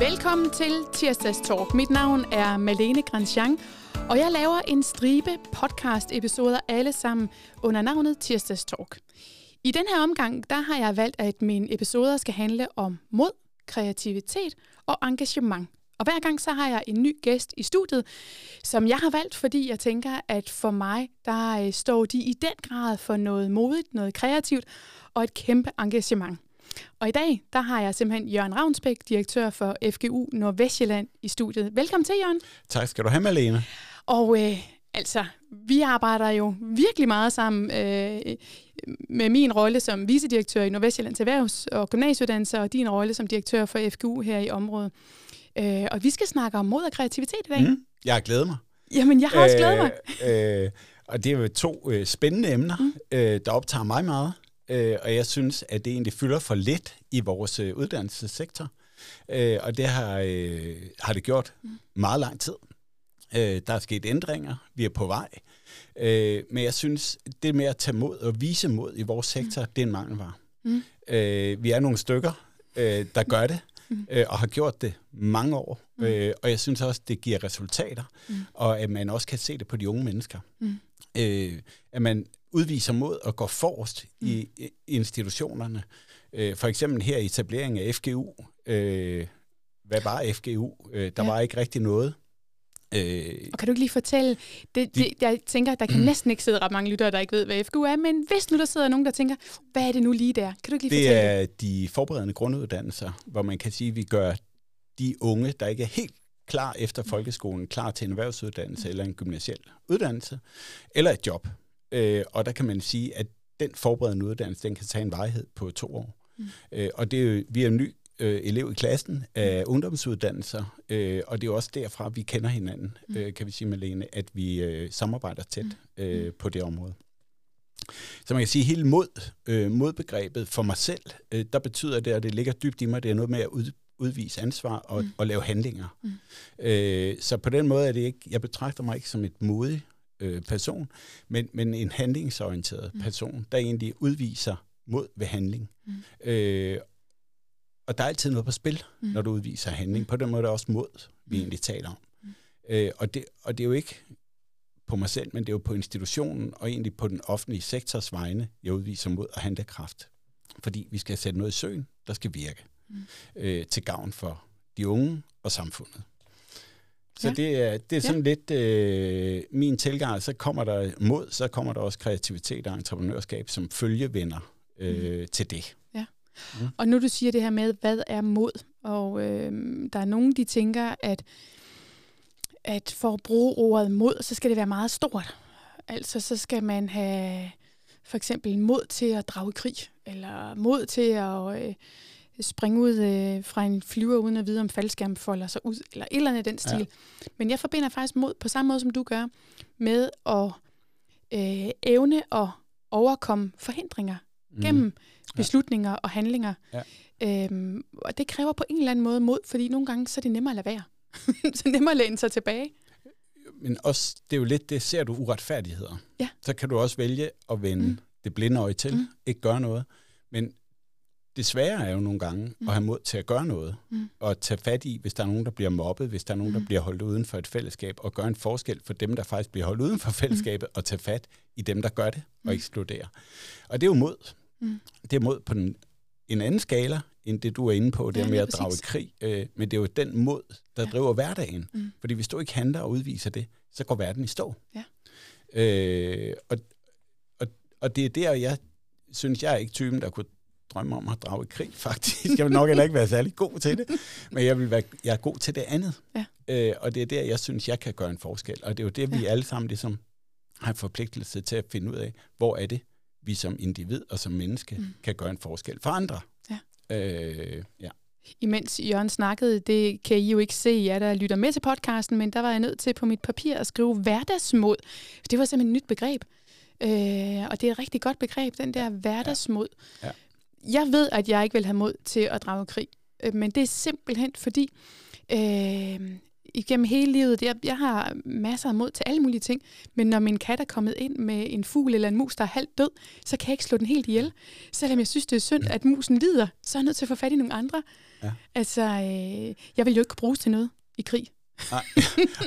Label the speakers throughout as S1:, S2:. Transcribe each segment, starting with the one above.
S1: Velkommen til Tirsdags Talk. Mit navn er Malene Grandjean, og jeg laver en stribe podcast-episoder alle sammen under navnet Tirsdags Talk. I den her omgang, der har jeg valgt, at mine episoder skal handle om mod, kreativitet og engagement. Og hver gang så har jeg en ny gæst i studiet, som jeg har valgt, fordi jeg tænker, at for mig, der øh, står de i den grad for noget modigt, noget kreativt og et kæmpe engagement. Og i dag, der har jeg simpelthen Jørgen Ravnsbæk, direktør for FGU Nordvestjylland i studiet. Velkommen til, Jørgen.
S2: Tak skal du have, Malene.
S1: Og øh, altså, vi arbejder jo virkelig meget sammen øh, med min rolle som vicedirektør i Nordvestjyllands Erhvervs- og Gymnasieuddannelser, og din rolle som direktør for FGU her i området. Øh, og vi skal snakke om mod og kreativitet i dag. Mm,
S2: jeg har glædet mig.
S1: Jamen, jeg har også glædet mig.
S2: Øh, øh, og det er jo to øh, spændende emner, mm. øh, der optager mig meget. Øh, og jeg synes, at det egentlig fylder for lidt i vores øh, uddannelsessektor. Øh, og det har, øh, har det gjort mm. meget lang tid. Øh, der er sket ændringer. Vi er på vej. Øh, men jeg synes, det med at tage mod og vise mod i vores sektor, mm. det er en mangelvare. Mm. Øh, vi er nogle stykker, øh, der gør det, mm. øh, og har gjort det mange år. Mm. Øh, og jeg synes også, det giver resultater, mm. og at man også kan se det på de unge mennesker. Mm. Øh, at man udviser mod og går forrest mm. i, i institutionerne. Øh, for eksempel her i etableringen af FGU. Øh, hvad var FGU? Øh, der ja. var ikke rigtig noget.
S1: Øh, og kan du ikke lige fortælle, det, det, jeg tænker, der kan næsten ikke sidde ret mange lyttere, der ikke ved, hvad FGU er, men hvis nu der sidder nogen, der tænker, hvad er det nu lige der? Kan du ikke lige
S2: det
S1: fortælle
S2: det? er de forberedende grunduddannelser, hvor man kan sige, at vi gør de unge, der ikke er helt klar efter folkeskolen, klar til en erhvervsuddannelse mm. eller en gymnasiel uddannelse, eller et job. Øh, og der kan man sige, at den forberedende uddannelse, den kan tage en vejhed på to år. Mm. Øh, og det er jo, vi er en ny øh, elev i klassen af mm. ungdomsuddannelser, øh, og det er jo også derfra, vi kender hinanden, mm. øh, kan vi sige, Malene, at vi øh, samarbejder tæt mm. øh, mm. på det område. Så man kan sige, hele mod, øh, modbegrebet for mig selv, øh, der betyder det, at det ligger dybt i mig, det er noget med at ud, udvise ansvar og, mm. og lave handlinger. Mm. Øh, så på den måde er det ikke, jeg betragter mig ikke som et modig øh, person, men, men en handlingsorienteret mm. person, der egentlig udviser mod ved handling. Mm. Øh, og der er altid noget på spil, mm. når du udviser handling. På den måde er det også mod, vi mm. egentlig taler om. Mm. Øh, og, det, og det er jo ikke på mig selv, men det er jo på institutionen og egentlig på den offentlige sektors vegne, jeg udviser mod og handlekraft. Fordi vi skal sætte noget i søen, der skal virke mm. øh, til gavn for de unge og samfundet. Så ja. det er, det er sådan ja. lidt øh, min tilgang. Så kommer der mod, så kommer der også kreativitet og entreprenørskab som følgevenner øh, mm. til det.
S1: Ja. Mm. Og nu du siger det her med, hvad er mod? Og øh, der er nogen, de tænker, at, at for at bruge ordet mod, så skal det være meget stort. Altså, så skal man have for eksempel mod til at drage krig, eller mod til at... Øh, springe ud øh, fra en flyver uden at vide, om faldskærmen folder sig ud, eller et eller andet den stil. Ja. Men jeg forbinder faktisk mod, på samme måde som du gør, med at øh, evne at overkomme forhindringer mm. gennem beslutninger ja. og handlinger. Ja. Øhm, og det kræver på en eller anden måde mod, fordi nogle gange så er det nemmere at lade være. så nemmere at læne sig tilbage.
S2: Men også, det er jo lidt det, ser du uretfærdigheder. Ja. Så kan du også vælge at vende mm. det blinde øje til, mm. ikke gøre noget. Men det svære er jo nogle gange mm. at have mod til at gøre noget, mm. og tage fat i, hvis der er nogen, der bliver mobbet, hvis der er nogen, mm. der bliver holdt uden for et fællesskab, og gøre en forskel for dem, der faktisk bliver holdt uden for fællesskabet, mm. og tage fat i dem, der gør det, og mm. ekskludere. Og det er jo mod. Mm. Det er mod på den, en anden skala, end det, du er inde på, det ja, med at drage krig. Øh, men det er jo den mod, der ja. driver hverdagen. Mm. Fordi hvis du ikke handler og udviser det, så går verden i stå. Ja. Øh, og, og, og det er der, jeg synes, jeg er ikke typen, der kunne drømme om at drage i krig, faktisk. Jeg vil nok heller ikke være særlig god til det, men jeg, vil være, jeg er god til det andet. Ja. Øh, og det er der, jeg synes, jeg kan gøre en forskel. Og det er jo det, vi ja. alle sammen ligesom har en forpligtelse til at finde ud af, hvor er det, vi som individ og som menneske mm. kan gøre en forskel for andre. Ja. Øh,
S1: ja. Imens Jørgen snakkede, det kan I jo ikke se, jer der lytter med til podcasten, men der var jeg nødt til på mit papir at skrive hverdagsmod. Det var simpelthen et nyt begreb. Øh, og det er et rigtig godt begreb, den der hverdagsmod. Ja. Ja jeg ved, at jeg ikke vil have mod til at drage krig, øh, men det er simpelthen fordi, øh, igennem hele livet, jeg, jeg har masser af mod til alle mulige ting, men når min kat er kommet ind med en fugl eller en mus, der er halvt død, så kan jeg ikke slå den helt ihjel. Selvom jeg synes, det er synd, at musen lider, så er jeg nødt til at få fat i nogle andre.
S2: Ja.
S1: Altså, øh, jeg vil jo ikke bruges til noget i krig.
S2: Nej.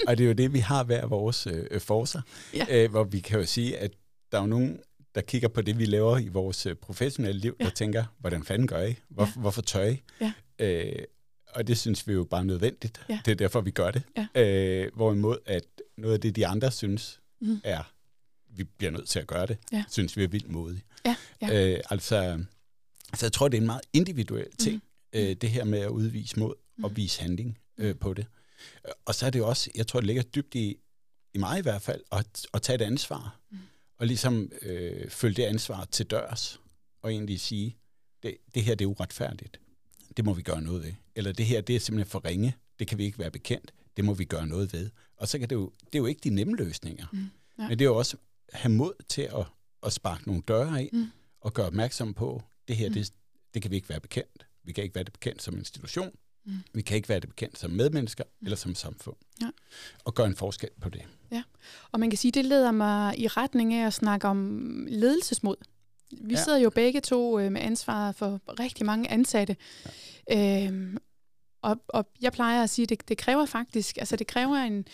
S2: og det er jo det, vi har hver vores øh, forser,
S1: Ja.
S2: øh, hvor vi kan jo sige, at der er jo nogen, der kigger på det, vi laver i vores øh, professionelle liv,
S1: Ja.
S2: der tænker, hvordan fanden gør I? Hvor,
S1: Ja.
S2: Hvorfor tør I?
S1: Ja.
S2: Øh, og det synes vi jo bare er nødvendigt.
S1: Ja.
S2: Det er derfor, vi gør det.
S1: Ja.
S2: Øh, hvorimod, at noget af det, de andre synes,
S1: Mhm.
S2: er, vi bliver nødt til at gøre det,
S1: Ja.
S2: synes vi er vildt modigt.
S1: Ja, ja.
S2: Øh, altså, så jeg tror, det er en meget individuel ting,
S1: Mhm.
S2: øh, det her med at udvise mod og
S1: Mhm.
S2: vise handling øh, på det. Og så er det jo også, jeg tror, det ligger dybt i, i mig i hvert fald, at, at tage et ansvar.
S1: Mm.
S2: Og ligesom øh, følge det ansvar til dørs, og egentlig sige, det, det her det er uretfærdigt. Det må vi gøre noget ved. Eller det her det er simpelthen for ringe. Det kan vi ikke være bekendt. Det må vi gøre noget ved. Og så kan det jo, det er jo ikke de nemme løsninger.
S1: Mm. Ja.
S2: Men det er jo også have mod til at, at sparke nogle døre ind,
S1: Mm.
S2: og gøre opmærksom på, det her,
S1: Mm.
S2: det, det kan vi ikke være bekendt. Vi kan ikke være det bekendt som institution.
S1: Mm.
S2: Vi kan ikke være det bekendt som medmennesker eller som samfund.
S1: Ja.
S2: Og gøre en forskel på det.
S1: Og man kan sige, det leder mig i retning af at snakke om ledelsesmod. Vi
S2: Ja.
S1: ja. sidder jo begge to øh, med ansvaret for rigtig mange ansatte. Ja. Øhm, og, og jeg plejer at sige, at det, det kræver faktisk, altså det kræver en,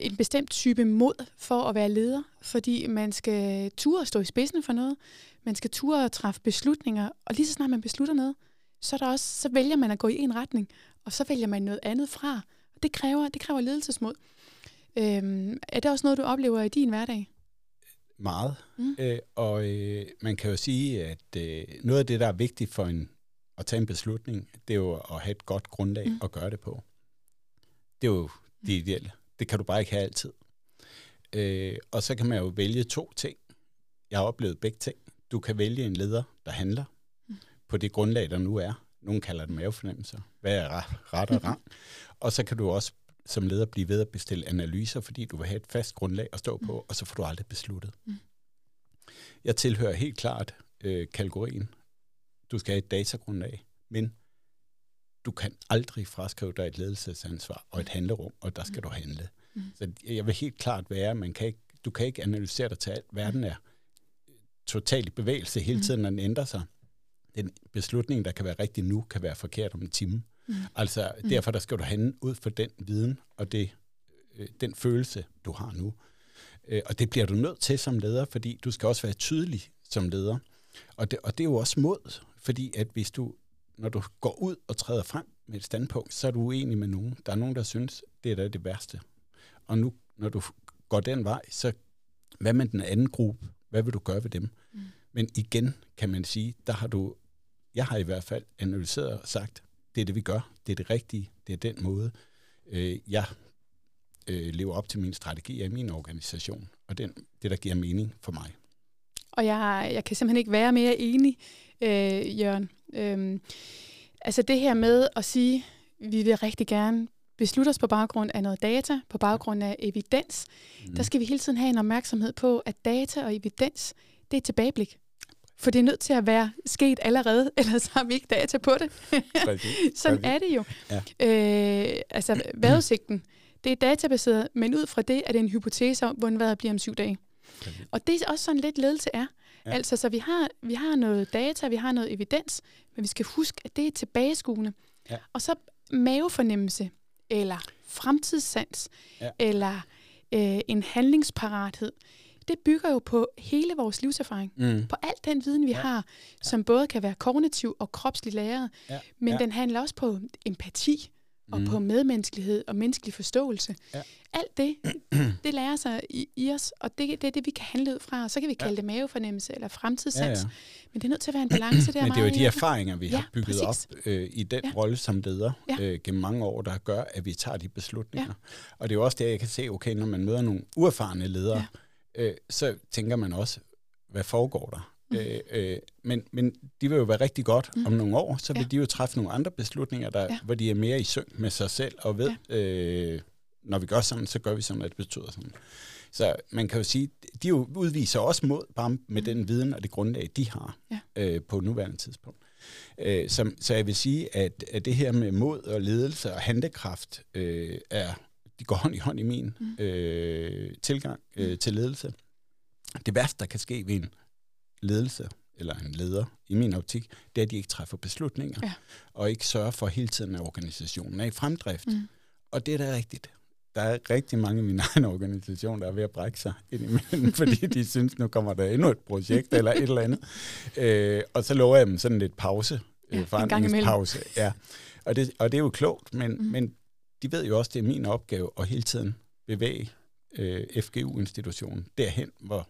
S1: en bestemt type mod for at være leder, fordi man skal ture at stå i spidsen for noget, man skal ture at træffe beslutninger, og lige så snart man beslutter noget, så, er der også, så vælger man at gå i en retning, og så vælger man noget andet fra. Det kræver, det kræver ledelsesmod. Øhm, er det også noget, du oplever i din hverdag?
S2: Meget.
S1: Mm.
S2: Øh, og øh, man kan jo sige, at øh, noget af det, der er vigtigt for en at tage en beslutning, det er jo at have et godt grundlag
S1: Mm.
S2: mm. at gøre det på. Det er jo det ideelle. Det kan du bare ikke have altid. Øh, og så kan man jo vælge to ting. Jeg har oplevet begge ting. Du kan vælge en leder, der handler
S1: Mm.
S2: på det grundlag, der nu er. Nogle kalder det mavefornemmelser. Hvad er ret- ret og rang? og så kan du også som leder blive ved at bestille analyser, fordi du vil have et fast grundlag at stå på, og så får du aldrig besluttet.
S1: Mm.
S2: Jeg tilhører helt klart øh, kategorien. Du skal have et datagrundlag, men du kan aldrig fraskrive dig et ledelsesansvar og et handlerum, og der skal du handle.
S1: Mm.
S2: Så jeg vil helt klart være, man kan ikke, du kan ikke analysere dig til alt. Verden er totalt i bevægelse hele
S1: Mm.
S2: tiden, når den ændrer sig. Den beslutning, der kan være rigtig nu, kan være forkert om en time.
S1: Mm.
S2: Altså,
S1: Mm.
S2: derfor der skal du handle ud for den viden og det, øh, den følelse, du har nu. Øh, og det bliver du nødt til som leder, fordi du skal også være tydelig som leder. Og det, og det er jo også mod, fordi at hvis du, når du går ud og træder frem med et standpunkt, så er du uenig med nogen. Der er nogen, der synes, det er da det værste. Og nu, når du går den vej, så hvad med den anden gruppe? Hvad vil du gøre ved dem?
S1: Mm.
S2: Men igen kan man sige, der har du, jeg har i hvert fald analyseret og sagt, det er det, vi gør. Det er det rigtige. Det er den måde, øh, jeg øh, lever op til min strategi i min organisation. Og den, det, der giver mening for mig.
S1: Og jeg, jeg kan simpelthen ikke være mere enig, øh, Jørgen. Øhm, altså det her med at sige, vi vil rigtig gerne beslutte os på baggrund af noget data, på baggrund af evidens,
S2: Mm.
S1: der skal vi hele tiden have en opmærksomhed på, at data og evidens, det er et tilbageblik. For det er nødt til at være sket allerede, ellers har vi ikke data på det. Sådan er det jo.
S2: Ja.
S1: Øh, altså vejrudsigten, det er databaseret, men ud fra det er det en hypotese om, hvordan vejret bliver om syv dage.
S2: Præcis.
S1: Og det er også sådan lidt ledelse er.
S2: Ja.
S1: Altså, så vi har, vi har noget data, vi har noget evidens, men vi skal huske, at det er tilbageskuende.
S2: Ja.
S1: Og så mavefornemmelse, eller fremtidssans,
S2: Ja.
S1: eller øh, en handlingsparathed, det bygger jo på hele vores livserfaring.
S2: Mm.
S1: På al den viden, vi
S2: Ja.
S1: ja. har, som både kan være kognitiv og kropslig læret,
S2: Ja.
S1: men
S2: Ja.
S1: den handler også på empati, og
S2: Mm.
S1: på medmenneskelighed og menneskelig forståelse.
S2: Ja.
S1: Alt det, det lærer sig i, i os, og det, det er det, vi kan handle ud fra. Og så kan vi kalde
S2: Ja.
S1: det mavefornemmelse eller fremtidssans.
S2: Ja, ja.
S1: Men det er nødt til at være en balance der.
S2: Men det er jo de erfaringer, vi
S1: Ja,
S2: har bygget
S1: præcis.
S2: op øh, i den
S1: Ja.
S2: rolle som leder
S1: Ja.
S2: øh, gennem mange år, der gør, at vi tager de beslutninger. Og det er jo også det, jeg kan se, okay, når man møder nogle uerfarne ledere, øh, så tænker man også, hvad foregår der?
S1: Mm.
S2: Øh, øh, men, men de vil jo være rigtig godt
S1: Mm.
S2: om nogle år, så vil
S1: Ja.
S2: de jo træffe nogle andre beslutninger, der,
S1: Ja.
S2: hvor de er mere i synk med sig selv og ved, øh, når vi gør sådan, så gør vi sådan, at det betyder sådan. Så man kan jo sige, de jo udviser også mod, bare med
S1: Mm.
S2: den viden og det grundlag, de har
S1: Ja.
S2: øh, på nuværende tidspunkt. Øh, så, så jeg vil sige, at, at det her med mod og ledelse og handlekraft øh, er, de går hånd i hånd i min mm. øh, tilgang øh, mm. til ledelse. Det værste, der kan ske ved en ledelse, eller en leder, i min optik, det er, at de ikke træffer beslutninger, ja. og ikke sørger for hele tiden, at organisationen er i fremdrift. Mm. Og det er da rigtigt. Der er rigtig mange i min egen organisation, der er ved at brække sig ind imellem, fordi de synes, nu kommer der endnu et projekt eller et eller andet. Øh, og så lover jeg dem sådan lidt pause,
S1: ja, øh, forandringspause.
S2: Ja. Og, det, og det er jo klogt, men, mm. men de ved jo også, det er min opgave at hele tiden bevæge øh, FGU-institutionen derhen, hvor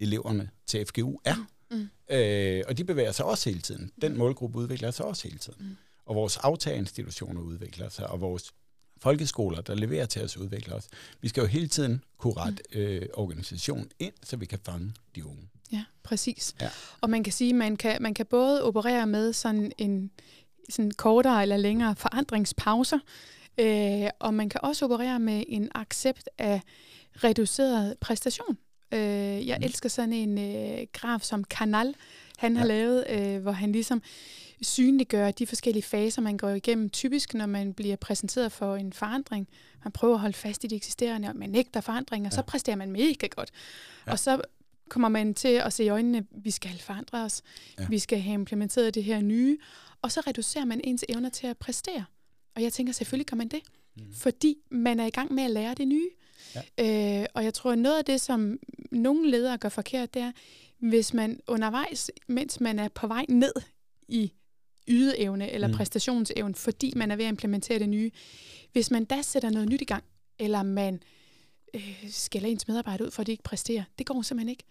S2: eleverne til FGU er. Mm. Øh, og de bevæger sig også hele tiden. Den mm. målgruppe udvikler sig også hele tiden. Mm. Og vores aftagerinstitutioner udvikler sig, og vores folkeskoler, der leverer til os, udvikler os. Vi skal jo hele tiden kunne rette mm. øh, organisationen ind, så vi kan fange de unge.
S1: Ja, præcis. Ja. Og man kan sige, at man kan, man kan både operere med sådan en sådan kortere eller længere forandringspauser, øh, og man kan også operere med en accept af reduceret præstation. Øh, jeg mm. elsker sådan en øh, graf som Kanal, han ja. har lavet, øh, hvor han ligesom synliggør de forskellige faser, man går igennem. Typisk, når man bliver præsenteret for en forandring. Man prøver at holde fast i de eksisterende, og man nægter forandringer, ja. så præsterer man mega godt. Ja. Og så kommer man til at se i øjnene, vi skal forandre os. Ja. Vi skal have implementeret det her nye. Og så reducerer man ens evner til at præstere. Og jeg tænker, selvfølgelig kan man det. Mm. Fordi man er i gang med at lære det nye. Ja. Øh, og jeg tror, at noget af det, som nogle ledere gør forkert, det er, hvis man undervejs, mens man er på vej ned i ydeevne eller mm. præstationsevne, fordi man er ved at implementere det nye, hvis man da sætter noget nyt i gang, eller man øh, skælder ens medarbejdere ud, for at de ikke præsterer, det går simpelthen ikke.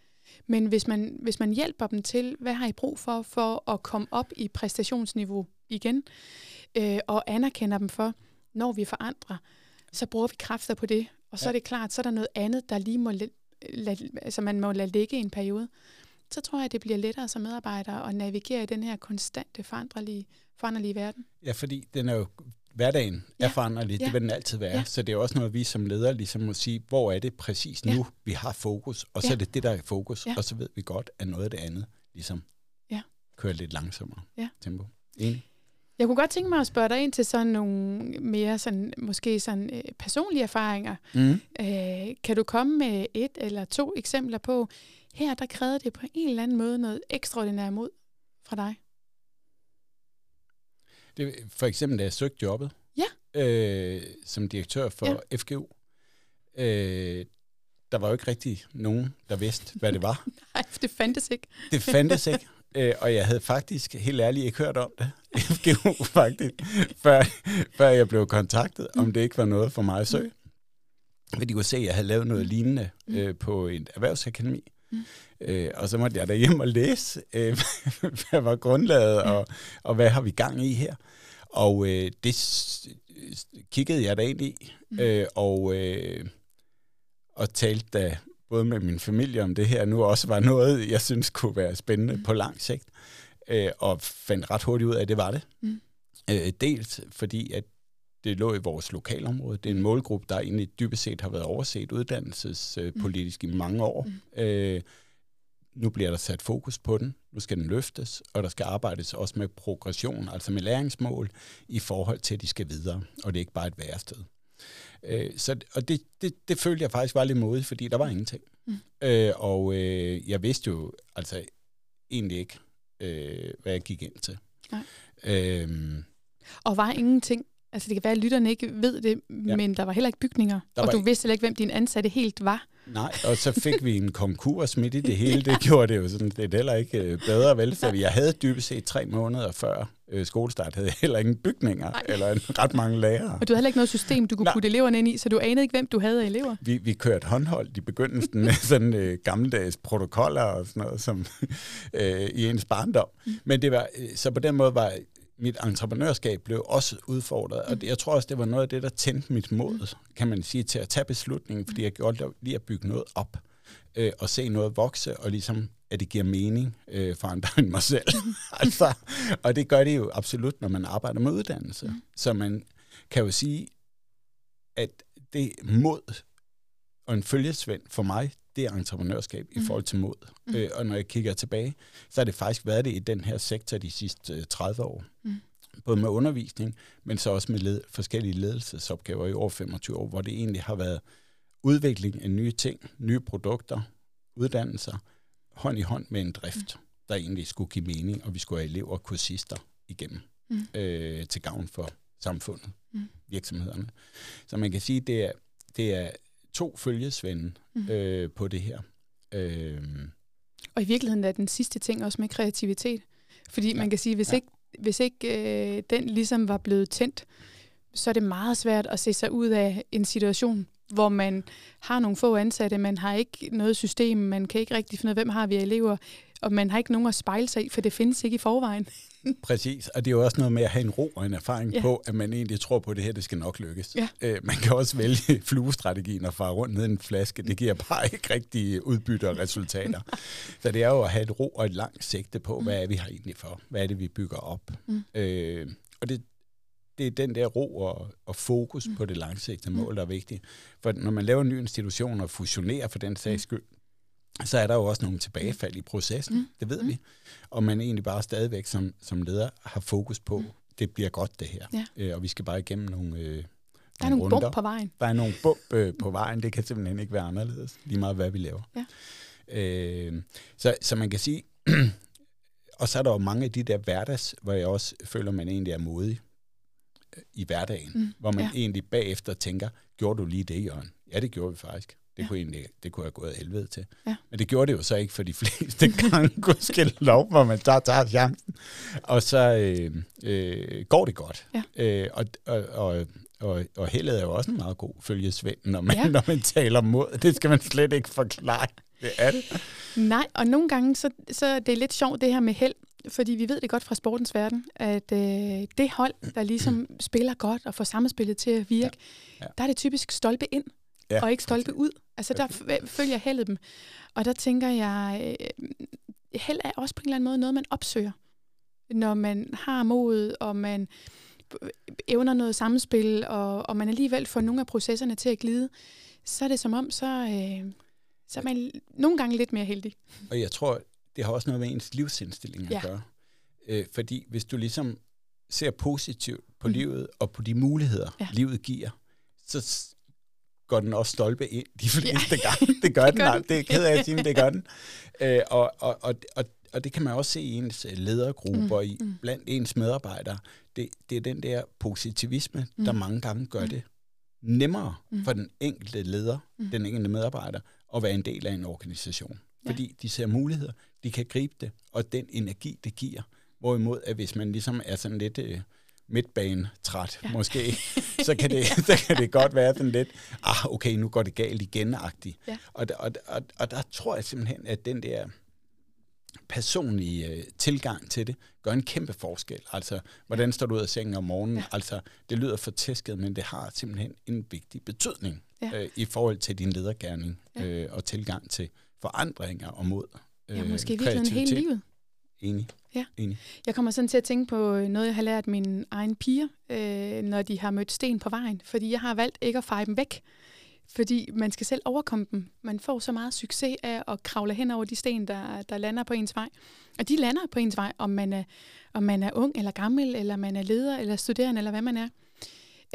S1: Men hvis man, hvis man hjælper dem til, hvad har I brug for, for at komme op i præstationsniveau igen, øh, og anerkender dem for, når vi forandrer, så bruger vi kræfter på det. Og så ja. er det klart, så er der noget andet, der lige må lade, altså man må lade ligge i en periode. Så tror jeg, det bliver lettere som medarbejder at navigere i den her konstante foranderlige, foranderlige verden.
S2: Ja, fordi den er jo hverdagen ja. er foranderlig, ja. det vil den altid være. Ja. Så det er også noget, vi som ledere ligesom må sige, hvor er det præcis nu, ja. vi har fokus, og så ja. er det det, der er fokus, ja. og så ved vi godt, at noget af det andet ligesom ja. kører lidt langsommere ja. tempo. Enig?
S1: Jeg kunne godt tænke mig at spørge dig ind til sådan nogle mere sådan, måske sådan øh, personlige erfaringer. Mm. Øh, kan du komme med et eller to eksempler på, her der krævede det på en eller anden måde noget ekstraordinært mod fra dig?
S2: Det, for eksempel, da jeg søgte jobbet
S1: ja.
S2: øh, som direktør for ja. FGU, øh, der var jo ikke rigtig nogen, der vidste, hvad det var.
S1: Nej, det fandtes ikke.
S2: det fandtes ikke. Øh, og jeg havde faktisk helt ærligt ikke hørt om det, FGU faktisk, før, før jeg blev kontaktet, om det ikke var noget for mig at søge. Fordi de kunne se, at jeg havde lavet noget lignende mm. øh, på et erhvervsakademi. Mm. Øh, og så måtte jeg da hjem og læse, øh, hvad var grundlaget, og, og hvad har vi gang i her. Og øh, det kiggede jeg da ind i, mm. øh, og, øh, og talte da både med min familie om det her nu også var noget, jeg synes kunne være spændende mm. på lang sigt. Øh, og fandt ret hurtigt ud af, at det var det. Mm. Øh, dels fordi, at det lå i vores lokalområde. Det er en målgruppe, der egentlig dybest set har været overset uddannelsespolitisk mm. i mange år. Mm. Øh, nu bliver der sat fokus på den, nu skal den løftes, og der skal arbejdes også med progression, altså med læringsmål, i forhold til, at de skal videre, og det er ikke bare et værested. Øh, så, og det, det, det følte jeg faktisk var lidt modigt, fordi der var ingenting. Mm. Øh, og øh, jeg vidste jo altså egentlig ikke, øh, hvad jeg gik ind til. Nej.
S1: Øhm, og var ingenting Altså det kan være, at lytterne ikke ved det, ja. men der var heller ikke bygninger, der og du vidste heller ikke, hvem din ansatte helt var.
S2: Nej, og så fik vi en konkurs midt i det hele. Det gjorde det jo sådan, det er heller ikke øh, bedre, vel? Så jeg havde dybest set tre måneder før øh, skolestart, havde jeg heller ingen bygninger, Nej. eller en, ret mange lærere.
S1: Og du havde heller ikke noget system, du kunne Nej. putte eleverne ind i, så du anede ikke, hvem du havde elever?
S2: Vi, vi kørte håndholdt i begyndelsen med sådan øh, gammeldags protokoller og sådan noget, som øh, i ens barndom. Mm. Men det var, øh, så på den måde var mit entreprenørskab blev også udfordret, og det, jeg tror også, det var noget af det, der tændte mit mod, kan man sige, til at tage beslutningen, fordi jeg gjorde lige at bygge noget op, øh, og se noget vokse, og ligesom, at det giver mening øh, for andre end mig selv. altså, og det gør det jo absolut, når man arbejder med uddannelse. Mm. Så man kan jo sige, at det mod og en følgesvend for mig, det er entreprenørskab mm. i forhold til mod. Mm. Øh, og når jeg kigger tilbage, så har det faktisk været det i den her sektor de sidste øh, 30 år. Mm. både med undervisning, men så også med led, forskellige ledelsesopgaver i over 25 år, hvor det egentlig har været udvikling af nye ting, nye produkter, uddannelser, hånd i hånd med en drift, mm. der egentlig skulle give mening, og vi skulle have elever og kursister igennem mm. øh, til gavn for samfundet, mm. virksomhederne. Så man kan sige, det er, det er to følgesvende mm. øh, på det her. Øh,
S1: og i virkeligheden er den sidste ting også med kreativitet. Fordi ja. man kan sige, hvis ja. ikke, hvis ikke øh, den ligesom var blevet tændt, så er det meget svært at se sig ud af en situation, hvor man har nogle få ansatte, man har ikke noget system, man kan ikke rigtig finde ud af, hvem har vi elever, og man har ikke nogen at spejle sig i, for det findes ikke i forvejen.
S2: Præcis, og det er jo også noget med at have en ro og en erfaring ja. på, at man egentlig tror på, at det her det skal nok lykkes. Ja. Øh, man kan også vælge fluestrategien og fare rundt ned i en flaske. Det giver bare ikke rigtig udbytte og resultater. Så det er jo at have et ro og et langt sigte på, hvad er vi her egentlig for? Hvad er det, vi bygger op? Mm. Øh, og det, det er den der ro og, og fokus mm. på det langsigtede mål, der er vigtigt. For når man laver en ny institution og fusionerer for den sags skyld, så er der jo også nogle tilbagefald i processen, mm. det ved mm. vi. Og man egentlig bare stadigvæk som, som leder har fokus på, mm. det bliver godt det her. Ja. Øh, og vi skal bare igennem nogle, øh,
S1: der er nogle runder. bump på vejen.
S2: Der er nogle bump øh, på vejen, det kan simpelthen ikke være anderledes, lige meget hvad vi laver. Ja. Øh, så, så man kan sige, og så er der jo mange af de der hverdags, hvor jeg også føler, man egentlig er modig øh, i hverdagen, mm. hvor man ja. egentlig bagefter tænker, gjorde du lige det, Jørgen? Ja, det gjorde vi faktisk. Det, ja. kunne egentlig, det kunne have gået helvede til. Ja. Men det gjorde det jo så ikke for de fleste gange, kunne skille lov, hvor man tager, tager chancen. Og så øh, øh, går det godt. Ja. Øh, og, og, og, og, og heldet er jo også en meget god følgesvend, når man, ja. når man taler mod. Det skal man slet ikke forklare. Det er det.
S1: Nej, og nogle gange, så, så det er lidt sjovt det her med held, fordi vi ved det godt fra sportens verden, at øh, det hold, der ligesom spiller godt og får samspillet til at virke, ja. Ja. der er det typisk stolpe ind, ja. og ikke stolpe ud. Altså der følger heldet dem. Og der tænker jeg, øh, held er også på en eller anden måde noget, man opsøger. Når man har mod, og man evner noget samspil, og, og man alligevel får nogle af processerne til at glide, så er det som om, så, øh, så er man nogle gange lidt mere heldig.
S2: Og jeg tror, det har også noget med ens livsindstilling at ja. gøre. Øh, fordi hvis du ligesom ser positivt på mm. livet og på de muligheder, ja. livet giver, så går den også stolpe ind de fleste ja. gange. Det gør det den. Gør den. Det er ked af at sige, det gør den. Øh, og, og, og, og, og det kan man også se i ens ledergrupper, mm. i, mm. blandt ens medarbejdere. Det, det er den der positivisme, mm. der mange gange gør mm. det nemmere mm. for den enkelte leder, mm. den enkelte medarbejder, at være en del af en organisation. Ja. Fordi de ser muligheder, de kan gribe det, og den energi, det giver. Hvorimod, at hvis man ligesom er sådan lidt... Øh, midtbane-træt, ja. måske, så kan, det, så kan det godt være sådan lidt, ah, okay, nu går det galt igen-agtigt. Ja. Og, og, og, og der tror jeg simpelthen, at den der personlige øh, tilgang til det gør en kæmpe forskel. Altså, hvordan står du ud af sengen om morgenen? Ja. Altså, det lyder for tæsket, men det har simpelthen en vigtig betydning ja. øh, i forhold til din ledergærning ja. øh, og tilgang til forandringer og mod
S1: øh, Ja, måske i virkeligheden hele livet.
S2: Enig.
S1: Ja. Enig. Jeg kommer sådan til at tænke på noget, jeg har lært mine egne piger, øh, når de har mødt sten på vejen. Fordi jeg har valgt ikke at feje dem væk. Fordi man skal selv overkomme dem. Man får så meget succes af at kravle hen over de sten, der, der lander på ens vej. Og de lander på ens vej, om man er, om man er ung eller gammel, eller man er leder eller studerende, eller hvad man er.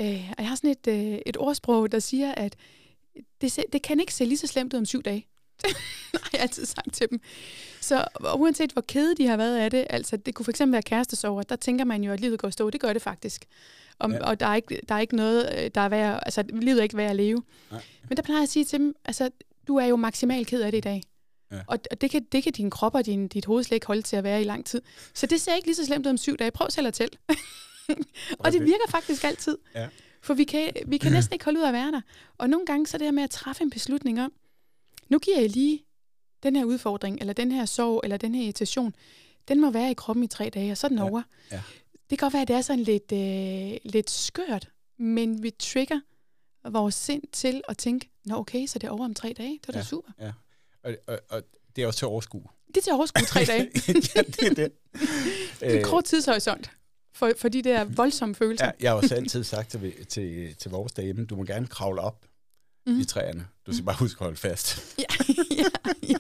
S1: Øh, og jeg har sådan et, øh, et ordsprog, der siger, at det, det kan ikke se lige så slemt ud om syv dage. har jeg altid sagt til dem. Så uanset hvor kede de har været af det, altså det kunne fx være kærestesover, der tænker man jo, at livet går stå. Det gør det faktisk. Og, ja. og der, er ikke, der er ikke noget, øh, der er værd, altså livet er ikke værd at leve. Nej. Men der plejer jeg at sige til dem, altså du er jo maksimalt ked af det i dag. Ja. Og, og det, kan, det kan din krop og din, dit hoved slet ikke holde til at være i lang tid. Så det ser ikke lige så slemt ud om syv dage. Prøv selv at tælle. og det virker faktisk altid. Ja. For vi kan, vi kan næsten ikke holde ud at være der. Og nogle gange så det her med at træffe en beslutning om, nu giver jeg lige den her udfordring, eller den her sorg, eller den her irritation, den må være i kroppen i tre dage, og så er den ja. over. Ja. Det kan godt være, at det er sådan lidt, øh, lidt skørt, men vi trigger vores sind til at tænke, nå okay, så det er over om tre dage, det er ja. da super.
S2: Ja. Og, og, og det er også til overskue.
S1: Det er til overskue tre dage.
S2: ja, det er det.
S1: det er en kort tidshorisont for, for de der voldsomme følelser. Ja,
S2: jeg har også altid sagt til, til, til vores derhjemme, du må gerne kravle op mm. i træerne. Du skal bare huske at holde fast. ja, ja,
S1: ja.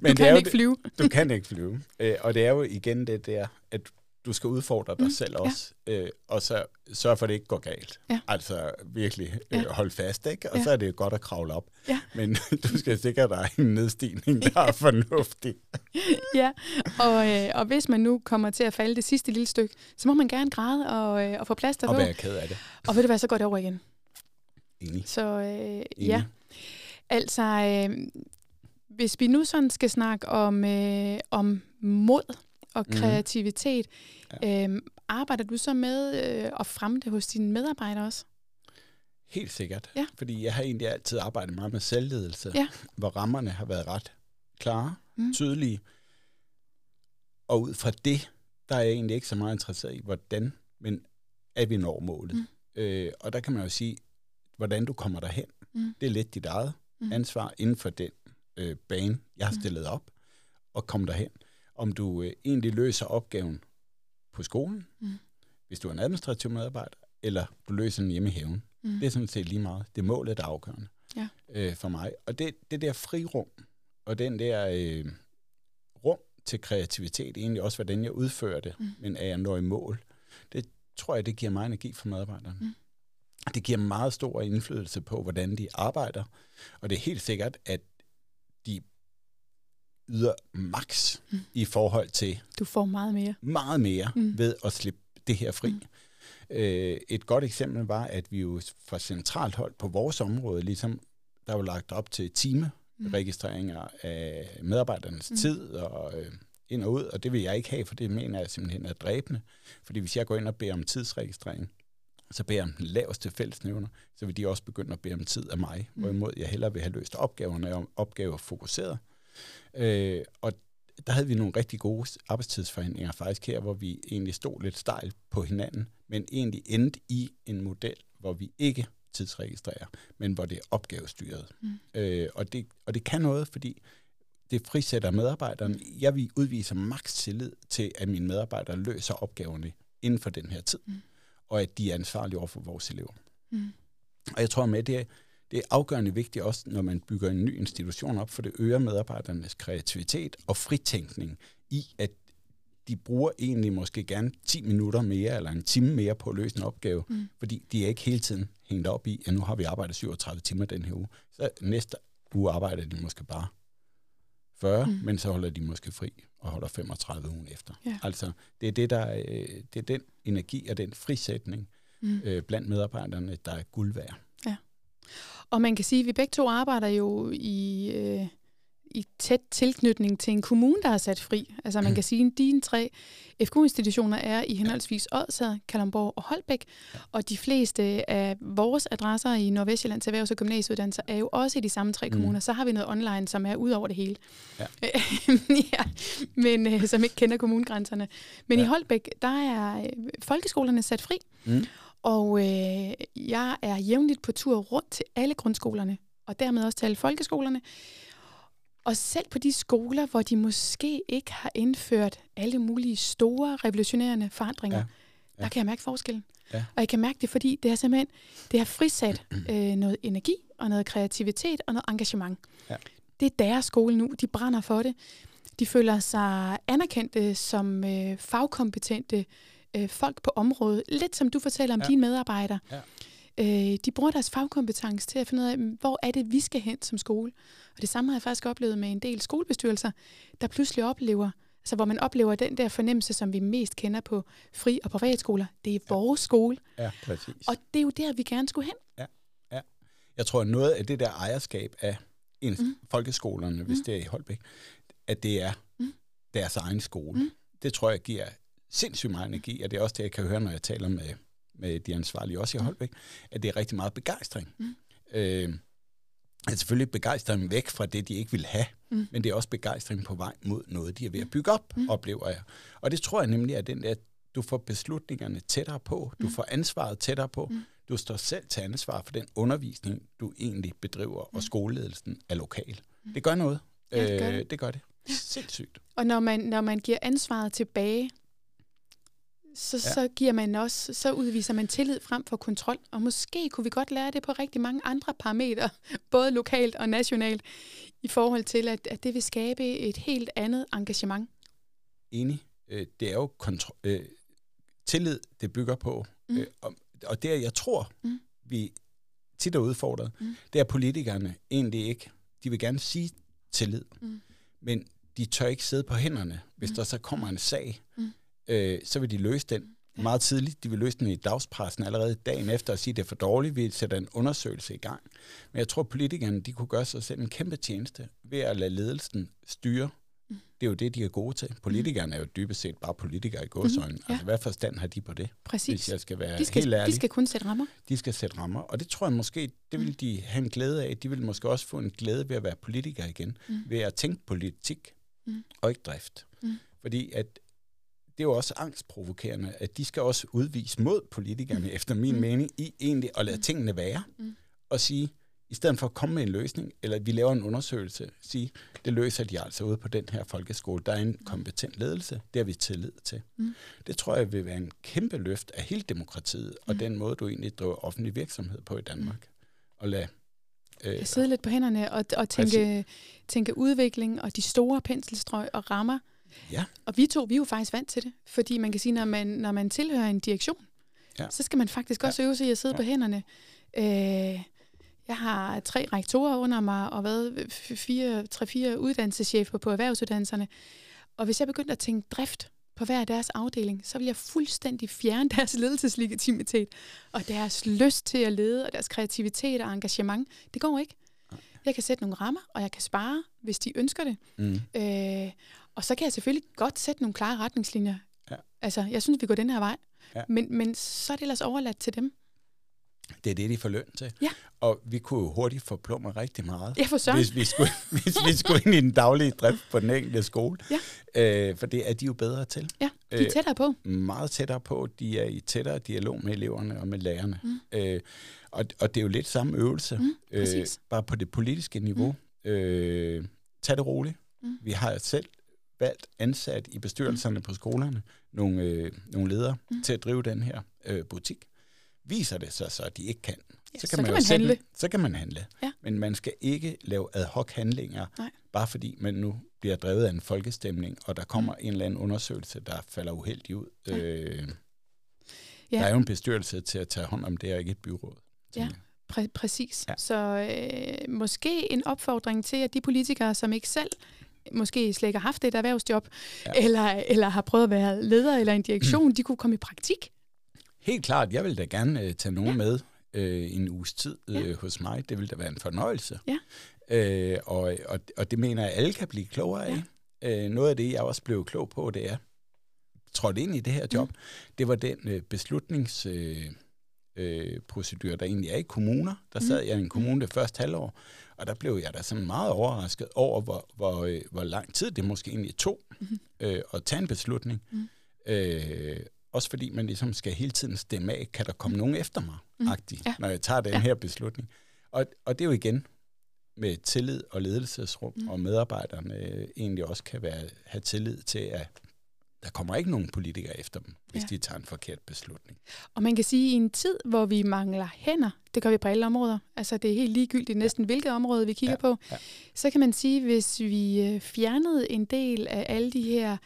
S1: Men du kan ikke det flyve.
S2: du kan ikke flyve. Øh, og det er jo igen det der, at du skal udfordre dig
S1: Mm,
S2: selv
S1: ja.
S2: også, øh, og så sørge for, at det ikke går galt.
S1: Ja.
S2: Altså virkelig øh,
S1: Ja.
S2: hold fast, ikke? Og
S1: Ja.
S2: så er det godt at kravle op.
S1: Ja.
S2: Men du skal sikre dig en nedstigning, der er fornuftig.
S1: ja, og, øh, og hvis man nu kommer til at falde det sidste lille stykke, så må man gerne græde og, øh, og få plaster
S2: Og
S1: på.
S2: være ked af det.
S1: Og ved du hvad, så går det over igen.
S2: Enig.
S1: Så øh,
S2: Enig.
S1: ja, altså, øh, hvis vi nu sådan skal snakke om, øh, om mod og
S2: Mhm.
S1: kreativitet, øh, arbejder du så med øh, at fremme det hos dine medarbejdere også?
S2: Helt sikkert.
S1: Ja.
S2: Fordi jeg har egentlig altid arbejdet meget med selvledelse,
S1: Ja.
S2: hvor rammerne har været ret klare,
S1: Mm.
S2: mm. tydelige. Og ud fra det, der er jeg egentlig ikke så meget interesseret i, hvordan, men at vi når målet.
S1: Mm.
S2: Mm. Øh, og der kan man jo sige, hvordan du kommer derhen,
S1: Mm.
S2: det er lidt dit eget
S1: Mm.
S2: ansvar inden for den øh, bane, jeg har
S1: Mm.
S2: stillet op, og komme derhen. Om du øh, egentlig løser opgaven på skolen,
S1: Mm.
S2: hvis du er en administrativ medarbejder, eller du løser den hjemme i haven.
S1: Mm.
S2: Det er sådan set lige meget. Det er målet, der er afgørende
S1: Ja.
S2: øh, for mig. Og det, det der frirum, og den der øh, rum til kreativitet, egentlig også, hvordan jeg udfører det,
S1: Mm.
S2: men er jeg når i mål, det tror jeg, det giver meget energi for medarbejderne.
S1: Mm.
S2: Det giver meget stor indflydelse på, hvordan de arbejder. Og det er helt sikkert, at de yder max
S1: Mm.
S2: mm. i forhold til
S1: Du får meget mere.
S2: meget mere
S1: Mm.
S2: mm. ved at slippe det her fri.
S1: Mm.
S2: Mm. Øh, et godt eksempel var, at vi jo fra centralt hold på vores område, ligesom der var lagt op til timeregistreringer af medarbejdernes
S1: Mm.
S2: mm. tid og øh, ind og ud, og det vil jeg ikke have, for det mener jeg simpelthen er dræbende. Fordi hvis jeg går ind og beder om tidsregistrering, så beder jeg om den laveste fællesnævner, så vil de også begynde at bede om tid af mig,
S1: Mm.
S2: hvorimod jeg hellere vil have løst opgaverne og opgaver fokuseret. Øh, og der havde vi nogle rigtig gode arbejdstidsforhandlinger faktisk her, hvor vi egentlig stod lidt stejlt på hinanden, men egentlig endte i en model, hvor vi ikke tidsregistrerer, men hvor det er opgavestyret.
S1: Mm.
S2: Øh, og, det, og det kan noget, fordi det frisætter medarbejderne. Jeg vil udvise maks tillid til, at mine medarbejdere løser opgaverne inden for den her tid,
S1: Mm.
S2: Og at de er ansvarlige over for vores elever.
S1: Mm.
S2: Og jeg tror med, det er, det er afgørende vigtigt også, når man bygger en ny institution op, for det øger medarbejdernes kreativitet og fritænkning i, at de bruger egentlig måske gerne 10 minutter mere eller en time mere på at løse en opgave,
S1: Mm.
S2: fordi de er ikke hele tiden hængt op i, at nu har vi arbejdet 37 timer den her uge. Så næste uge arbejder de måske bare 40,
S1: Mm.
S2: mm. men så holder de måske fri og holder 35 ugen efter.
S1: Ja.
S2: Altså, det er, det, der, øh, det er den energi og den frisætning
S1: Mm.
S2: øh, blandt medarbejderne, der er guld værd.
S1: Og man kan sige, at vi begge to arbejder jo i, øh, i tæt tilknytning til en kommune, der er sat fri. Altså man kan sige, at dine tre FK-institutioner er i henholdsvis Odsad, Kalundborg og Holbæk, og de fleste af vores adresser i Nordvestjyllands Erhvervs- og Gymnasieuddannelser er jo også i de samme tre
S2: Mm.
S1: kommuner. Så har vi noget online, som er ud over det hele.
S2: Ja.
S1: ja, men øh, som ikke kender kommunegrænserne. Men ja. i. Holbæk, der er øh, folkeskolerne sat fri,
S2: Mm.
S1: og øh, jeg er jævnligt på tur rundt til alle grundskolerne, og dermed også til alle folkeskolerne. Og selv på de skoler, hvor de måske ikke har indført alle mulige store revolutionerende forandringer, ja.
S2: Ja.
S1: der kan jeg mærke forskellen.
S2: Ja.
S1: Og jeg kan mærke det, fordi det har simpelthen det har frisat øh, noget energi og noget kreativitet og noget engagement.
S2: Ja.
S1: Det er deres skole nu. De brænder for det. De føler sig anerkendte som øh, fagkompetente øh, folk på området. Lidt som du fortæller om ja. Dine medarbejdere.
S2: Ja.
S1: Øh, de bruger deres fagkompetence til at finde ud af, mm, hvor er det, vi skal hen som skole. Og det samme har jeg faktisk oplevet med en del skolebestyrelser, der pludselig oplever, altså hvor man oplever den der fornemmelse, som vi mest kender på fri- og privatskoler. Det er vores skole,
S2: Ja, præcis.
S1: og det er jo der, vi gerne skulle hen.
S2: Jeg tror, noget af det der ejerskab af en,
S1: Mm.
S2: folkeskolerne, hvis
S1: Mm.
S2: det er i Holbæk, at det er
S1: Mm.
S2: deres egen skole.
S1: Mm.
S2: Det tror jeg giver sindssygt meget energi, og det er også det, jeg kan høre, når jeg taler med, med de ansvarlige også i
S1: Mm.
S2: Holbæk, at det er rigtig meget begejstring.
S1: Mm.
S2: Øh, at selvfølgelig begejstring væk fra det, de ikke vil have,
S1: Mm.
S2: mm. men det er også begejstring på vej mod noget, de er ved at bygge op,
S1: Mm.
S2: mm. oplever jeg. Og det tror jeg nemlig, at den der, du får beslutningerne tættere på, du
S1: Mm.
S2: får ansvaret tættere på,
S1: Mm.
S2: du står selv til ansvar for den undervisning, du egentlig bedriver,
S1: Mm.
S2: og skoleledelsen er lokal. Det gør noget.
S1: Ja, det gør
S2: Øh,
S1: det.
S2: det gør det. Sindssygt.
S1: Og når man, når man giver ansvaret tilbage, så, ja. Så giver man også, så udviser man tillid frem for kontrol. Og måske kunne vi godt lære det på rigtig mange andre parametre, både lokalt og nationalt, i forhold til, at, at det vil skabe et helt andet engagement.
S2: Enig. Øh, det er jo kontro- øh, tillid, det bygger på.
S1: Mm.
S2: Øh, og, og det, jeg tror,
S1: Mm.
S2: vi tit er udfordret,
S1: Mm.
S2: det er politikerne egentlig ikke. De vil gerne sige tillid,
S1: Mm.
S2: men de tør ikke sidde på hænderne. Hvis
S1: Mm.
S2: der så kommer en sag,
S1: Mm.
S2: Øh, så vil de løse den meget tidligt. De vil løse den i dagspressen allerede dagen efter og sige, at det er for dårligt, vi sætter en undersøgelse i gang. Men jeg tror, at politikerne de kunne gøre sig selv en kæmpe tjeneste ved at lade ledelsen styre.
S1: Mm.
S2: Det er jo det, de er gode til. Politikerne er jo dybest set bare politikere i godsøjne.
S1: Mhm, ja.
S2: Altså, hvad forstand har de på det,
S1: Præcis.
S2: hvis jeg skal være
S1: De
S2: helt
S1: skal,
S2: ærlig?
S1: de skal kun sætte rammer.
S2: de skal sætte rammer. Og det tror jeg måske, det vil de have en glæde af. De vil måske også få en glæde ved at være politikere igen.
S1: Mm.
S2: Ved at tænke politik
S1: Mm.
S2: og ikke drift.
S1: Mm.
S2: Fordi at det er jo også angstprovokerende, at de skal også udvise mod politikerne, efter min
S1: Mm.
S2: mening, i egentlig at lade
S1: Mm.
S2: tingene være.
S1: Mm.
S2: Og sige, i stedet for at komme med en løsning, eller vi laver en undersøgelse, sige, det løser de altså ude på den her folkeskole. Der er en kompetent ledelse, det har vi tillid til.
S1: Mm.
S2: Det tror jeg vil være en kæmpe løft af hele demokratiet, og
S1: Mm.
S2: den måde, du egentlig driver offentlig virksomhed på i Danmark. Og lad, øh,
S1: Kan sidde lidt på hænderne og, og tænke, tænke udvikling og de store penselstrøg og rammer.
S2: Ja.
S1: Og vi to, vi er jo faktisk vant til det. Fordi man kan sige, når man, når man tilhører en direktion,
S2: Ja.
S1: så skal man faktisk også øve sig i at sidde
S2: Ja.
S1: på hænderne. Øh, jeg har tre rektorer under mig, og hvad, fire, tre-fire uddannelseschefer på erhvervsuddannelserne. Og hvis jeg begyndte at tænke drift på hver deres afdeling, så vil jeg fuldstændig fjerne deres ledelseslegitimitet, og deres lyst til at lede, og deres kreativitet og engagement. Det går ikke. Jeg kan sætte nogle rammer, og jeg kan spare, hvis de ønsker det.
S2: mm,
S1: Øh, og så kan jeg selvfølgelig godt sætte nogle klare retningslinjer.
S2: Ja.
S1: Altså, jeg synes, vi går den her vej.
S2: Ja.
S1: Men, men så er det ellers overladt til dem.
S2: det er det, de får løn til.
S1: Ja.
S2: Og vi kunne jo hurtigt forplumre rigtig meget.
S1: Får søren.
S2: hvis vi, skulle, hvis vi skulle ind i den daglige drift på den enkelte skole.
S1: Ja.
S2: Øh, for det er de jo bedre til.
S1: Ja, de er
S2: Øh,
S1: tættere på.
S2: Meget tættere på. De er i tættere dialog med eleverne og med lærerne.
S1: Mm.
S2: Øh, og, og det er jo lidt samme øvelse.
S1: Mm,
S2: øh, bare på det politiske niveau. Mm. Øh, tag det roligt.
S1: Mm.
S2: Vi har selv valgt ansat i bestyrelserne på skolerne nogle, øh, nogle ledere
S1: Mm.
S2: til at drive den her øh, butik. Viser det sig så, at de ikke kan,
S1: Ja,
S2: så
S1: så
S2: kan man,
S1: kan
S2: jo
S1: man handle.
S2: Så kan man handle.
S1: Ja.
S2: Men man skal ikke lave ad hoc handlinger,
S1: Nej.
S2: bare fordi man nu bliver drevet af en folkestemning, og der kommer mm. en eller anden undersøgelse, der falder uheldigt ud.
S1: Ja.
S2: Øh,
S1: Ja.
S2: Der er jo en bestyrelse til at tage hånd om det, og ikke et byråd.
S1: Ja.
S2: jeg.
S1: Præ- præcis.
S2: Ja.
S1: Så øh, måske en opfordring til, at de politikere, som ikke selv måske slet ikke har haft et erhvervsjob,
S2: Ja.
S1: ja. eller, eller har prøvet at være leder eller en direktion, de kunne komme i praktik.
S2: Helt klart, jeg vil da gerne øh, tage nogen
S1: Ja.
S2: med øh, en uges tid øh,
S1: Ja.
S2: hos mig. Det vil da være en fornøjelse.
S1: Ja.
S2: Øh, og, og, og det mener jeg, at alle kan blive klogere af. Øh, noget af det, jeg også blev klog på, det er, trådte ind i det her job, mm. det var den øh, beslutnings... Øh, øh, procedur, der egentlig er i kommuner. Der sad
S1: Mhm.
S2: jeg i en kommune det første halvår, og der blev jeg da sådan meget overrasket over, hvor, hvor, øh, hvor lang tid det måske egentlig tog
S1: Mhm.
S2: øh, at tage en beslutning.
S1: Mhm.
S2: Øh, også fordi man ligesom skal hele tiden stemme af, kan der komme nogen efter mig,
S1: Mhm.
S2: agtigt,
S1: Ja.
S2: når jeg tager den
S1: Ja.
S2: her beslutning. Og, og det er jo igen med tillid og ledelsesrum,
S1: Mhm.
S2: og medarbejderne øh, egentlig også kan være, have tillid til, at der kommer ikke nogen politikere efter dem, hvis
S1: Ja.
S2: de tager en forkert beslutning.
S1: Og man kan sige, at i en tid, hvor vi mangler hænder, det gør vi på alle områder, altså det er helt ligegyldigt næsten hvilket område, vi kigger
S2: Ja,
S1: på,
S2: ja.
S1: så kan man sige, hvis vi øh, fjernede en del af alle de her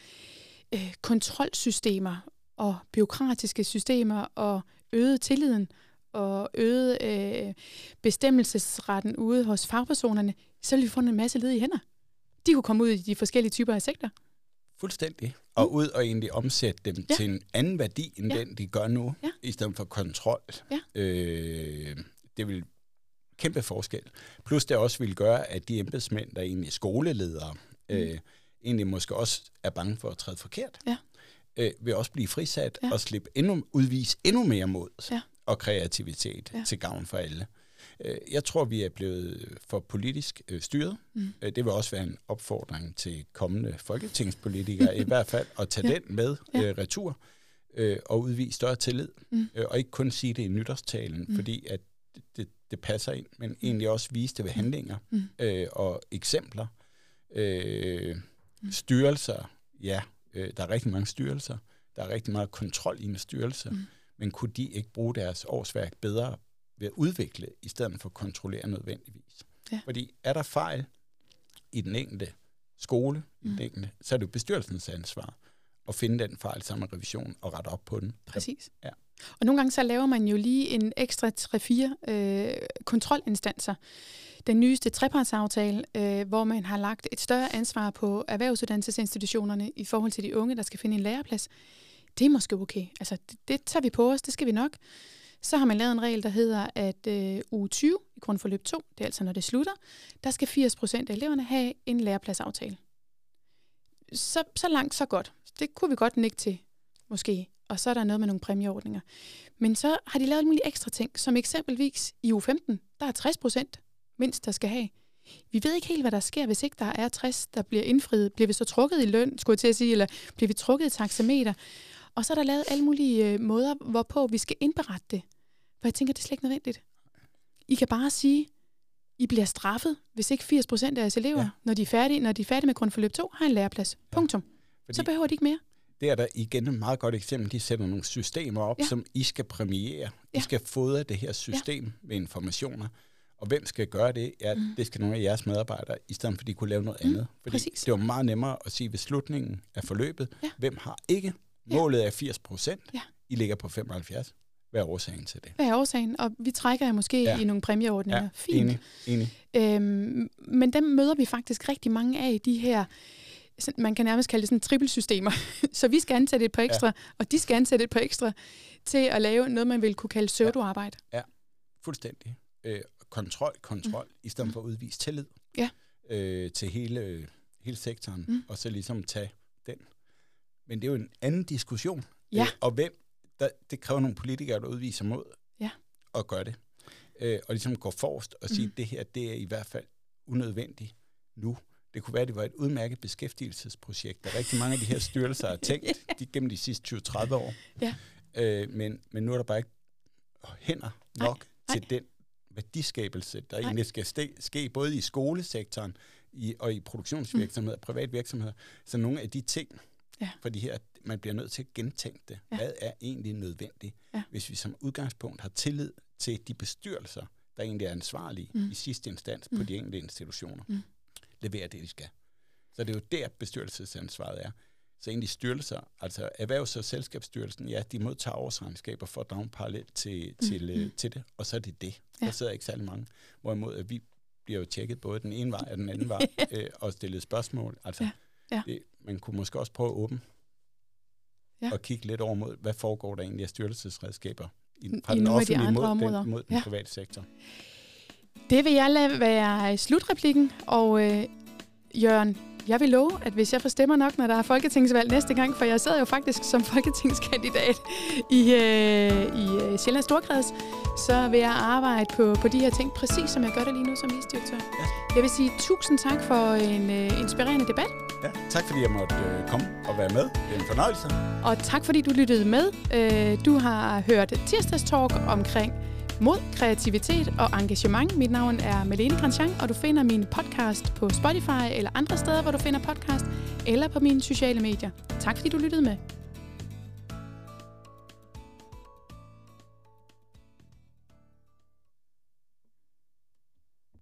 S1: øh, kontrolsystemer og byråkratiske systemer og øgede tilliden og øgede øh, bestemmelsesretten ude hos fagpersonerne, så ville vi få en masse ledige hænder. De kunne komme ud i de forskellige typer af sektor.
S2: Fuldstændig. Og ud og egentlig omsætte dem
S1: Ja.
S2: til en anden værdi, end
S1: Ja.
S2: den, de gør nu,
S1: Ja.
S2: i stedet for kontrol.
S1: Ja.
S2: Øh, det vil kæmpe forskel. Plus det også vil gøre, at de embedsmænd, der egentlig er skoleledere, mm. øh, egentlig måske også er bange for at træde forkert,
S1: Ja.
S2: øh, vil også blive frisat
S1: Ja.
S2: og slippe endnu, udvise endnu mere mod
S1: Ja.
S2: og kreativitet
S1: ja.
S2: til gavn for alle. Øh, Jeg tror, vi er blevet for politisk øh, styret.
S1: Mm.
S2: Øh, Det vil også være en opfordring til kommende folketingspolitikere i hvert fald, at tage
S1: Ja.
S2: den med
S1: Ja.
S2: øh, retur øh, og udvise større tillid.
S1: Mm.
S2: Øh, og ikke kun sige det i nytårstalen,
S1: Mm.
S2: mm. fordi at det, det, passer ind, men egentlig også vise det ved handlinger
S1: Mm.
S2: øh, og eksempler. Øh,
S1: Mm.
S2: styrelser, ja, øh, der er rigtig mange styrelser. Der er rigtig meget kontrol i en styrelse.
S1: Mm.
S2: Mm. Men kunne de ikke bruge deres årsværk bedre ved at udvikle, i stedet for at kontrollere nødvendigvis?
S1: Ja.
S2: Fordi er der fejl i den enkelte skole, i
S1: Mm.
S2: den enkelte, så er det jo bestyrelsens ansvar at finde den fejl sammen med revision og rette op på den.
S1: Præcis.
S2: Ja.
S1: Og nogle gange så laver man jo lige en ekstra 3-4 øh, kontrolinstanser. Den nyeste trepartsaftale, øh, hvor man har lagt et større ansvar på erhvervsuddannelsesinstitutionerne i forhold til de unge, der skal finde en læreplads. Det er måske okay. Altså, det, det tager vi på os, det skal vi nok. Så har man lavet en regel, der hedder, at øh, uge 20 i grundforløb 2, det er altså når det slutter, der skal 80 procent af eleverne have en lærepladsaftale. Så, så langt, så godt. Det kunne vi godt nikke til, måske. Og så er der noget med nogle præmieordninger. Men så har de lavet alle mulige ekstra ting, som eksempelvis i uge 15, der er 60 procent mindst, der skal have. Vi ved ikke helt, hvad der sker, hvis ikke der er 60, der bliver indfriet. Bliver vi så trukket i løn, skulle jeg til at sige, eller bliver vi trukket i taxameter? Og så er der lavet alle mulige øh, måder, hvorpå vi skal indberette det. For jeg tænker, det er slet ikke nødvendigt. I kan bare sige, I bliver straffet, hvis ikke 80 procent af jeres elever, ja. når, de er færdige, når de er færdige med grundforløb 2, har en læreplads. Ja. Punktum. Fordi så behøver de ikke mere.
S2: Det er der igen et meget godt eksempel. De sætter nogle systemer op, ja. som I skal premiere. Ja. I skal fodre det her system ja. med informationer. Og hvem skal gøre det? Ja, mm. det skal nogle af jeres medarbejdere, i stedet for at de kunne lave noget mm. andet. Fordi Præcis. det var meget nemmere at sige ved slutningen af forløbet, ja. hvem har ikke. Målet er 80 procent. Ja. I ligger på 75. Hvad er årsagen til det?
S1: Hvad er årsagen? Og vi trækker jer måske ja. i nogle præmieordninger.
S2: Ja,
S1: Fint.
S2: enig. enig.
S1: Øhm, men dem møder vi faktisk rigtig mange af, de her man kan nærmest kalde det sådan trippelsystemer. så vi skal ansætte et par ekstra, ja. og de skal ansætte et par ekstra til at lave noget, man vil kunne kalde pseudoarbejde.
S2: Ja, ja. fuldstændig. Øh, kontrol, kontrol, mm. i stedet for at udvise tillid
S1: ja.
S2: øh, til hele, hele sektoren, mm. og så ligesom tage den. Men det er jo en anden diskussion.
S1: Ja. Øh,
S2: og hvem, der, det kræver nogle politikere, der udviser mod
S1: ja.
S2: og gør det. Øh, og ligesom går forrest og siger, mm. det her, det er i hvert fald unødvendigt nu. Det kunne være, at det var et udmærket beskæftigelsesprojekt, der rigtig mange af de her styrelser har tænkt de, gennem de sidste 20-30 år.
S1: Ja.
S2: Øh, men, men nu er der bare ikke hænder nok nej, til nej. den værdiskabelse, der nej. egentlig skal ske, ske både i skolesektoren i, og i produktionsvirksomheder, mm. privat virksomheder. Så nogle af de ting, ja. fordi her, man bliver nødt til at gentænke det. Ja. Hvad er egentlig nødvendigt, ja. hvis vi som udgangspunkt har tillid til de bestyrelser, der egentlig er ansvarlige mm. i sidste instans på mm. de enkelte institutioner. Mm leverer det, de skal. Så det er jo der, bestyrelsesansvaret er. Så egentlig styrelser, altså Erhvervs- og Selskabsstyrelsen, ja, de modtager årsregnskaber for at drage en parallel til, til, mm-hmm. til det, og så er det det. Ja. Der sidder ikke særlig mange. Hvorimod, at vi bliver jo tjekket både den ene vej og den anden vej, øh, og stillet spørgsmål. Altså, ja. Ja. Det, man kunne måske også prøve at åbne ja. og kigge lidt over mod, hvad foregår der egentlig af styrelsesredskaber i, fra I den offentlige de mod, den, mod den ja. private sektor.
S1: Det vil jeg lade være slutreplikken, og øh, Jørgen, jeg vil love, at hvis jeg får stemmer nok, når der er folketingsvalg næste gang, for jeg sidder jo faktisk som folketingskandidat i, øh, i øh, Sjællands Storkreds, så vil jeg arbejde på, på de her ting, præcis som jeg gør det lige nu som vicedirektør. Ja. Jeg vil sige tusind tak for en øh, inspirerende debat.
S2: Ja, tak fordi jeg måtte øh, komme og være med. Det er en fornøjelse.
S1: Og tak fordi du lyttede med. Øh, du har hørt tirsdagstalk omkring mod kreativitet og engagement. Mit navn er Malene Grandjean, og du finder min podcast på Spotify eller andre steder, hvor du finder podcast, eller på mine sociale medier. Tak fordi du lyttede med.